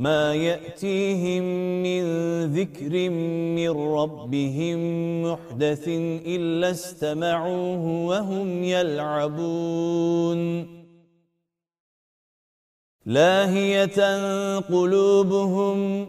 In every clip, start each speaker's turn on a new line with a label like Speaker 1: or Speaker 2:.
Speaker 1: ما يأتيهم من ذكر من ربهم محدث إلا استمعوه وهم يلعبون لاهية قلوبهم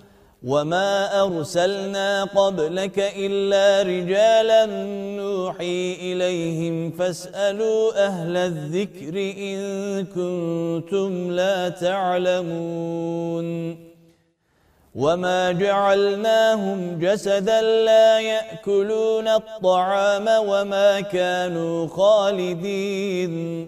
Speaker 1: وَمَا أَرْسَلْنَا قَبْلَكَ إِلَّا رِجَالًا نُوحِي إِلَيْهِمْ فَاسْأَلُوا أَهْلَ الذِّكْرِ إِن كُنتُمْ لَا تَعْلَمُونَ وَمَا جَعَلْنَاهُمْ جَسَدًا لَّا يَأْكُلُونَ الطَّعَامَ وَمَا كَانُوا خَالِدِينَ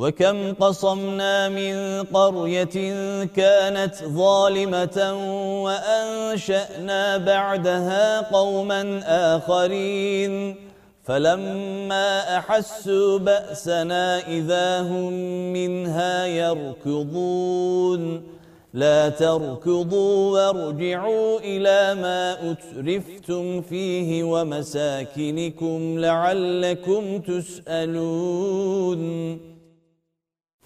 Speaker 1: وَكَمْ قَصَمْنَا مِنْ قَرْيَةٍ كَانَتْ ظَالِمَةً وَأَنْشَأْنَا بَعْدَهَا قَوْمًا آخَرِينَ فَلَمَّا أَحَسُّوا بَأْسَنَا إِذَا هُمْ مِنْهَا يَرْكُضُونَ لَا تَرْكُضُوا وَارْجِعُوا إِلَى مَا أُتْرِفْتُمْ فِيهِ وَمَسَاكِنِكُمْ لَعَلَّكُمْ تُسْأَلُونَ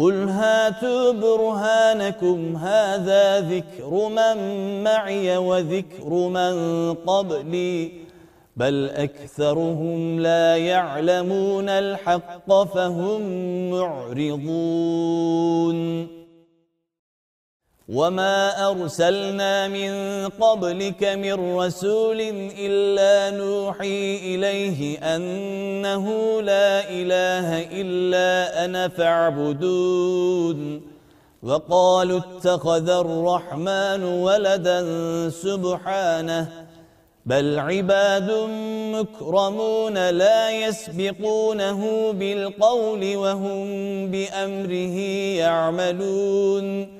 Speaker 1: قل هاتوا برهانكم هذا ذكر من معي وذكر من قبلي بل أكثرهم لا يعلمون الحق فهم معرضون وَمَا أَرْسَلْنَا مِن قَبْلِكَ مِن رَّسُولٍ إِلَّا نُوحِي إِلَيْهِ أَنَّهُ لَا إِلَٰهَ إِلَّا أَنَا فَاعْبُدُونِ وَقَالُوا اتَّخَذَ الرَّحْمَٰنُ وَلَدًا سُبْحَانَهُ بَلْ عِبَادٌ مُكْرَمُونَ لَا يَسْبِقُونَهُ بِالْقَوْلِ وَهُمْ بِأَمْرِهِ يَعْمَلُونَ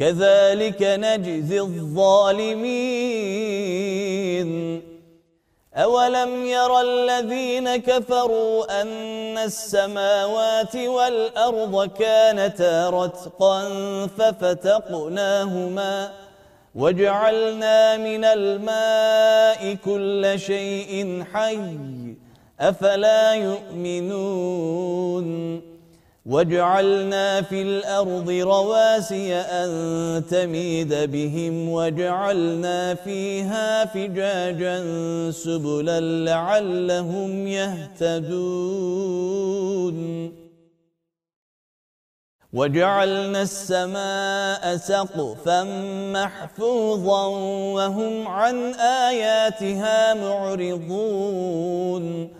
Speaker 1: كذلك نجزي الظالمين أولم يرى الذين كفروا أن السماوات والأرض كانتا رتقا ففتقناهما وجعلنا من الماء كل شيء حي أفلا يؤمنون وَجَعَلْنَا فِي الْأَرْضِ رَوَاسِيَ أَن تَمِيدَ بِهِمْ وَجَعَلْنَا فِيهَا فِجَاجًا سُبُلًا لَعَلَّهُمْ يَهْتَدُونَ وَجَعَلْنَا السَّمَاءَ سَقْفًا مَحْفُوظًا وَهُمْ عَن آيَاتِهَا مُعْرِضُونَ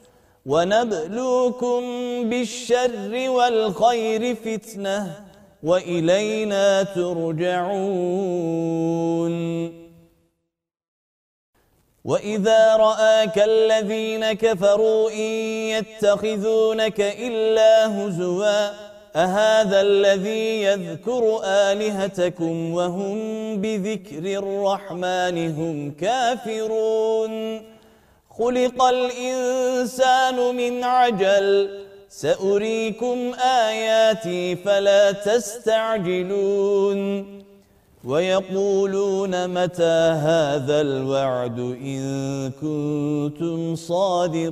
Speaker 1: ونبلوكم بالشر والخير فتنة وإلينا ترجعون وَإِذَا رَآكَ الَّذِينَ كَفَرُوا إِن يَتَّخِذُونَكَ إِلَّا هُزُوًا أَهَذَا الَّذِي يَذْكُرُ آلِهَتَكُمْ وَهُمْ بِذِكْرِ الرَّحْمَنِ هُمْ كَافِرُونَ خلق الإنسان من عجل سأريكم آياتي فلا تستعجلون ويقولون متى هذا الوعد إن كنتم صادقين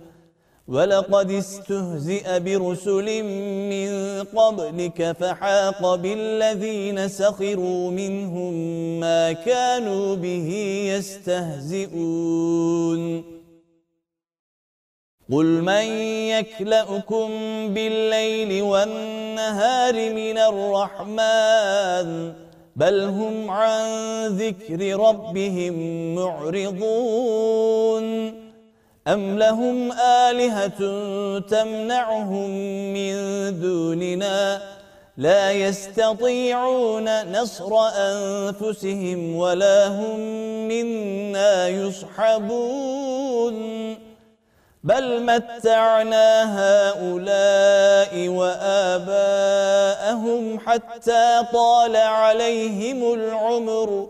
Speaker 1: ولقد استهزئ برسل من قبلك فحاق بالذين سخروا منهم ما كانوا به يستهزئون قل من يكلأكم بالليل والنهار من الرحمن بل هم عن ذكر ربهم معرضون أَمْ لَهُمْ آلِهَةٌ تَمْنَعُهُمْ مِنْ دُونِنَا لَا يَسْتَطِيعُونَ نَصْرَ أَنْفُسِهِمْ وَلَا هُمْ مِنَّا يُصْحَبُونَ بَلْ مَتَّعْنَا هَؤُلَاءِ وَآبَاءَهُمْ حَتَّى طَالَ عَلَيْهِمُ الْعُمُرُ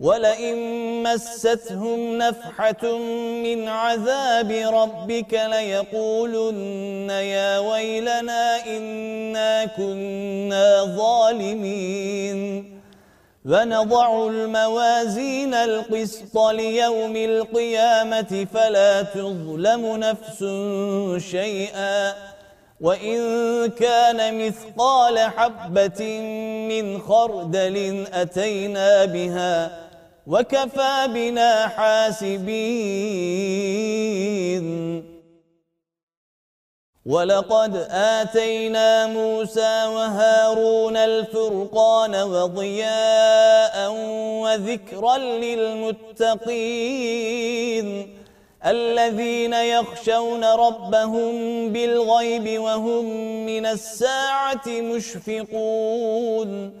Speaker 1: ولئن مستهم نفحة من عذاب ربك ليقولن يا ويلنا إنا كنا ظالمين ونضع الموازين القسط ليوم القيامة فلا تظلم نفس شيئا وَإِن كَانَ مِثْقَالَ حَبَّةٍ مِنْ خَرْدَلٍ أَتَيْنَا بِهَا وكفى بنا حاسبين ولقد آتينا موسى وهارون الفرقان وضياء وذكرا للمتقين الذين يخشون ربهم بالغيب وهم من الساعة مشفقون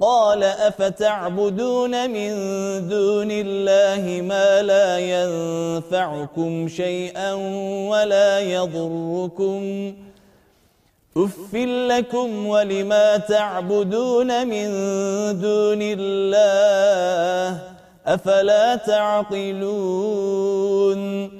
Speaker 1: قال أفتعبدون من دون الله ما لا ينفعكم شيئا ولا يضركم أفل لكم ولما تعبدون من دون الله أفلا تعقلون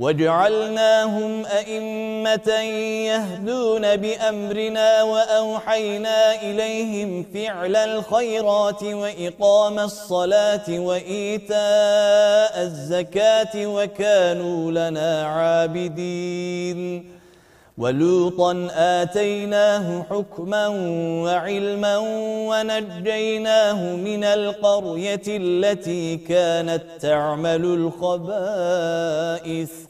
Speaker 1: وَجَعَلْنَاهُمْ أَئِمَّةً يَهْدُونَ بِأَمْرِنَا وَأَوْحَيْنَا إِلَيْهِمْ فِعْلَ الْخَيْرَاتِ وَإِقَامَ الصَّلَاةِ وَإِيتَاءَ الزَّكَاةِ وَكَانُوا لَنَا عَابِدِينَ وَلُوطًا آتَيْنَاهُ حُكْمًا وَعِلْمًا وَنَجَّيْنَاهُ مِنَ الْقَرْيَةِ الَّتِي كَانَتْ تَعْمَلُ الْخَبَائِثَ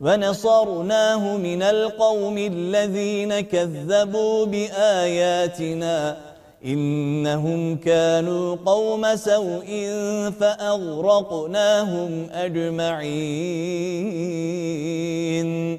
Speaker 1: ونصرناه من القوم الذين كذبوا بآياتنا إنهم كانوا قوم سوء فأغرقناهم أجمعين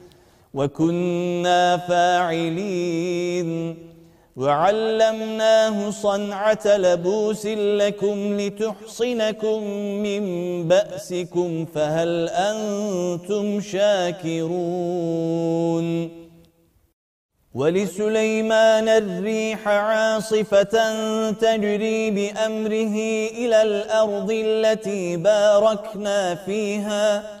Speaker 1: وكنا فاعلين وعلمناه صنعة لبوس لكم لتحصنكم من بأسكم فهل أنتم شاكرون ولسليمان الريح عاصفة تجري بأمره إلى الأرض التي باركنا فيها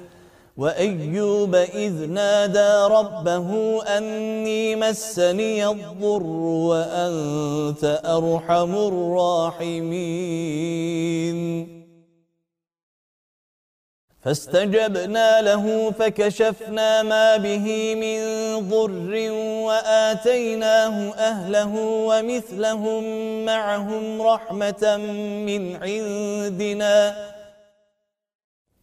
Speaker 1: وأيوب إذ نادى ربه أني مسني الضر وأنت أرحم الراحمين فاستجبنا له فكشفنا ما به من ضر وآتيناه أهله ومثلهم معهم رحمة من عندنا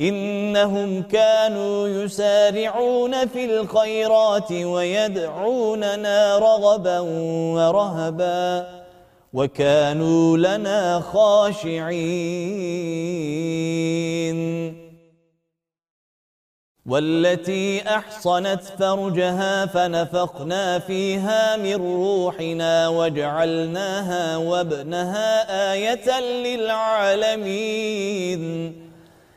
Speaker 1: إنهم كانوا يسارعون في الخيرات ويدعوننا رغبا ورهبا وكانوا لنا خاشعين والتي أحصنت فرجها فنفقنا فيها من روحنا وجعلناها وابنها آية للعالمين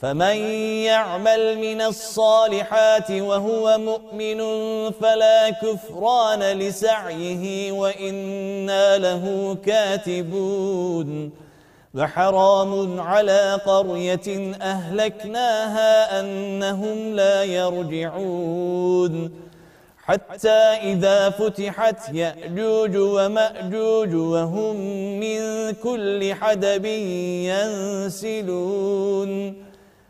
Speaker 1: فمن يعمل من الصالحات وهو مؤمن فلا كفران لسعيه وإنا له كاتبون وحرام على قرية أهلكناها أنهم لا يرجعون حتى إذا فتحت يأجوج ومأجوج وهم من كل حدب ينسلون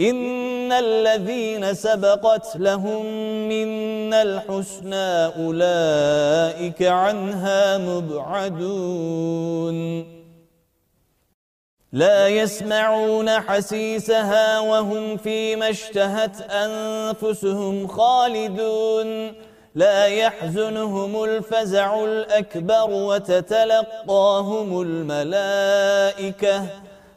Speaker 1: إن الذين سبقت لهم منا الحسنى أولئك عنها مبعدون لا يسمعون حسيسها وهم فيما اشتهت أنفسهم خالدون لا يحزنهم الفزع الأكبر وتتلقاهم الملائكة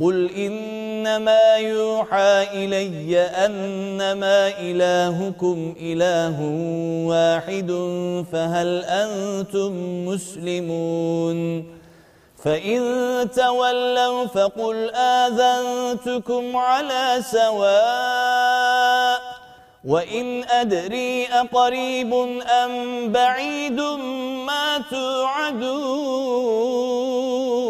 Speaker 1: قل إنما يوحى إلي أنما إلهكم إله واحد فهل أنتم مسلمون فإن تولوا فقل آذنتكم على سواء وَإِنْ أَدْرِي أَقَرِيبٌ أَمْ بَعِيدٌ مَا تُوعَدُونَ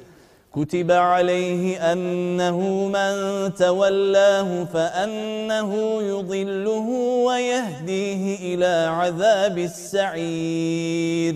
Speaker 1: كتب عليه أنه من تولاه فأنه يضله ويهديه إلى عذاب السعير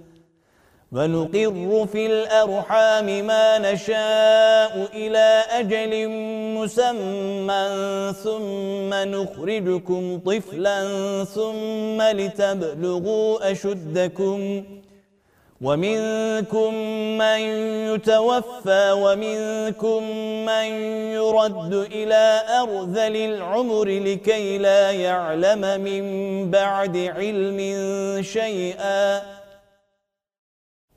Speaker 1: ونقر في الأرحام ما نشاء إلى أجل مسمى ثم نخرجكم طفلا ثم لتبلغوا أشدكم ومنكم من يتوفى ومنكم من يرد إلى أرذل العمر لكي لا يعلم من بعد علم شيئا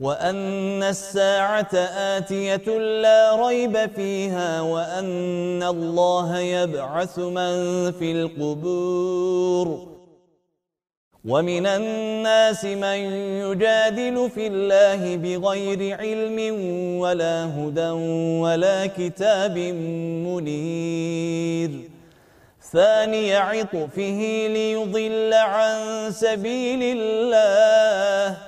Speaker 1: وأن الساعة آتية لا ريب فيها وأن الله يبعث من في القبور ومن الناس من يجادل في الله بغير علم ولا هدى ولا كتاب منير ثاني عطفه ليضل عن سبيل الله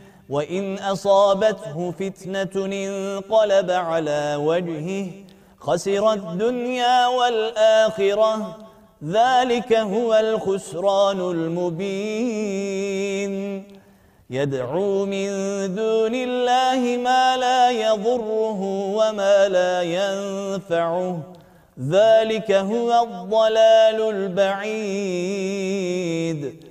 Speaker 1: وإن أصابته فتنة انقلب على وجهه خسر الدنيا والآخرة ذلك هو الخسران المبين يدعو من دون الله ما لا يضره وما لا ينفعه ذلك هو الضلال البعيد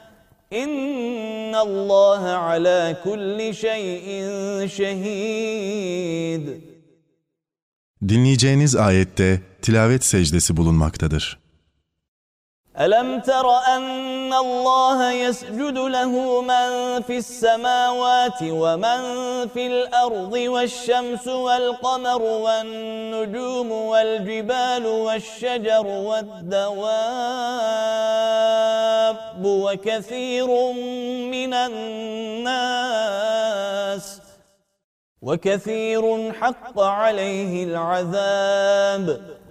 Speaker 1: İnna Allah ala kulli şeyin şehid.
Speaker 2: Dinleyeceğiniz ayette tilavet secdesi bulunmaktadır.
Speaker 1: أَلَمْ تَرَ أَنَّ اللَّهَ يَسْجُدُ لَهُ مَن فِي السَّمَاوَاتِ وَمَن فِي الْأَرْضِ وَالشَّمْسُ وَالْقَمَرُ وَالنُّجُومُ وَالْجِبَالُ وَالشَّجَرُ وَالدَّوَابُّ وَكَثِيرٌ مِنَ النَّاسِ وَكَثِيرٌ حَقَّ عَلَيْهِ الْعَذَابُ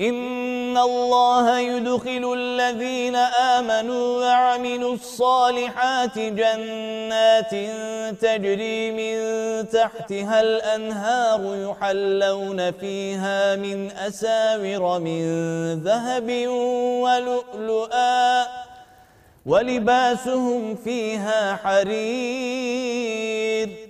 Speaker 1: إن الله يدخل الذين آمنوا وعملوا الصالحات جنات تجري من تحتها الأنهار يحلون فيها من أساور من ذهب ولؤلؤا ولباسهم فيها حرير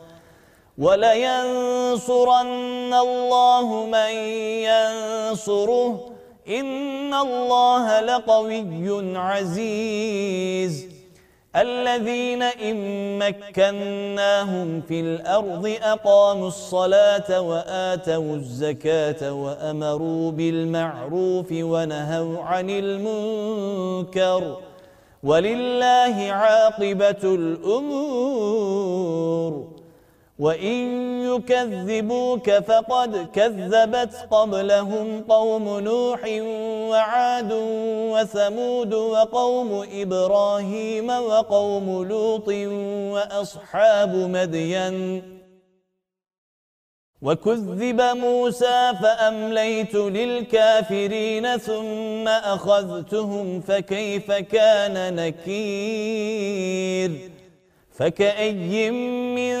Speaker 1: ولينصرن الله من ينصره إن الله لقوي عزيز الذين إن مكناهم في الأرض أقاموا الصلاة وآتوا الزكاة وأمروا بالمعروف ونهوا عن المنكر ولله عاقبة الأمور وَإِن يُكَذِّبُوكَ فَقَدْ كَذَّبَتْ قَبْلَهُمْ قَوْمُ نُوحٍ وَعَادٌ وَثَمُودُ وَقَوْمُ إِبْرَاهِيمَ وَقَوْمُ لُوطٍ وَأَصْحَابُ مَدْيَنَ وَكُذِّبَ مُوسَى فَأَمْلَيْتُ لِلْكَافِرِينَ ثُمَّ أَخَذْتُهُمْ فَكَيْفَ كَانَ نَكِيرٌ فَكَأَيٍّ مِّن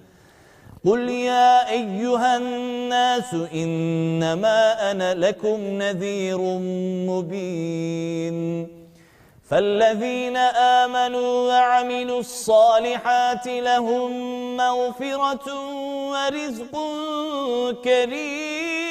Speaker 1: قل يا أيها الناس إنما أنا لكم نذير مبين فالذين آمنوا وعملوا الصالحات لهم مغفرة ورزق كريم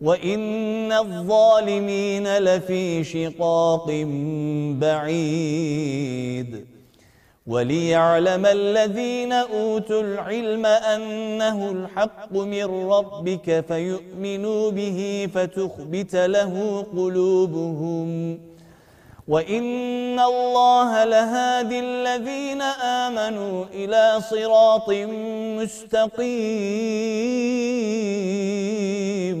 Speaker 1: وَإِنَّ الظَّالِمِينَ لَفِي شِقَاقٍ بَعِيدٍ وَلِيَعْلَمَ الَّذِينَ أُوتُوا الْعِلْمَ أَنَّهُ الْحَقُّ مِنْ رَبِّكَ فَيُؤْمِنُوا بِهِ فَتُخْبِتَ لَهُ قُلُوبُهُمْ وَإِنَّ اللَّهَ لَهَادِي الَّذِينَ آمَنُوا إِلَى صِرَاطٍ مُسْتَقِيمٍ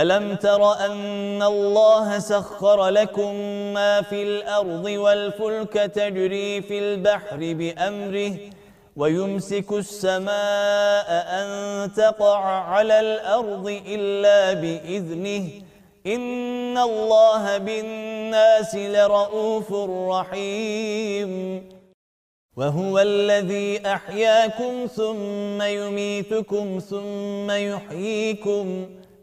Speaker 1: أَلَمْ تَرَ أَنَّ اللَّهَ سَخَّرَ لَكُم مَّا فِي الْأَرْضِ وَالْفُلْكَ تَجْرِي فِي الْبَحْرِ بِأَمْرِهِ وَيُمْسِكُ السَّمَاءَ أَن تَقَعَ عَلَى الْأَرْضِ إِلَّا بِإِذْنِهِ إِنَّ اللَّهَ بِالنَّاسِ لَرَءُوفٌ رَحِيمٌ وَهُوَ الَّذِي أَحْيَاكُمْ ثُمَّ يُمِيتُكُمْ ثُمَّ يُحْيِيكُمْ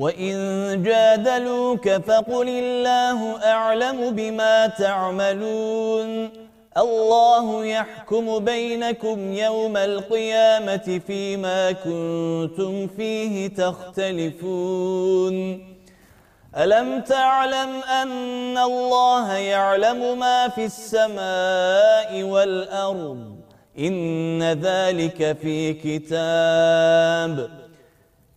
Speaker 1: وَإِن جَادَلُوكَ فَقُلِ اللَّهُ أَعْلَمُ بِمَا تَعْمَلُونَ اللَّهُ يَحْكُمُ بَيْنَكُمْ يَوْمَ الْقِيَامَةِ فِيمَا كُنْتُمْ فِيهِ تَخْتَلِفُونَ أَلَمْ تَعْلَمْ أَنَّ اللَّهَ يَعْلَمُ مَا فِي السَّمَاءِ وَالْأَرْضِ إِنَّ ذَلِكَ فِي كِتَابٍ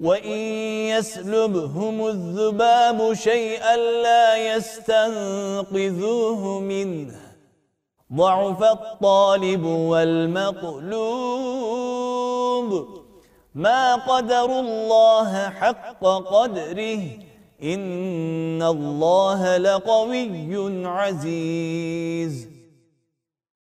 Speaker 1: وَإِنْ يَسْلُبْهُمُ الذُّبَابُ شَيْئًا لَا يَسْتَنْقِذُوهُ مِنْهُ ضَعْفَ الطَّالِبُ وَالْمَطْلُوبُ مَا قَدَرُ اللَّهَ حَقَّ قَدْرِهِ إِنَّ اللَّهَ لَقَوِيٌّ عَزِيزٌ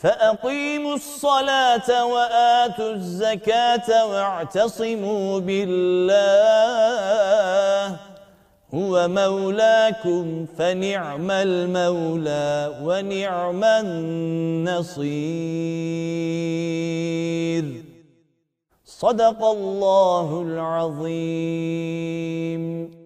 Speaker 1: فأقيموا الصلاة وآتوا الزكاة واعتصموا بالله هو مولاكم فنعم المولى ونعم النصير صدق الله العظيم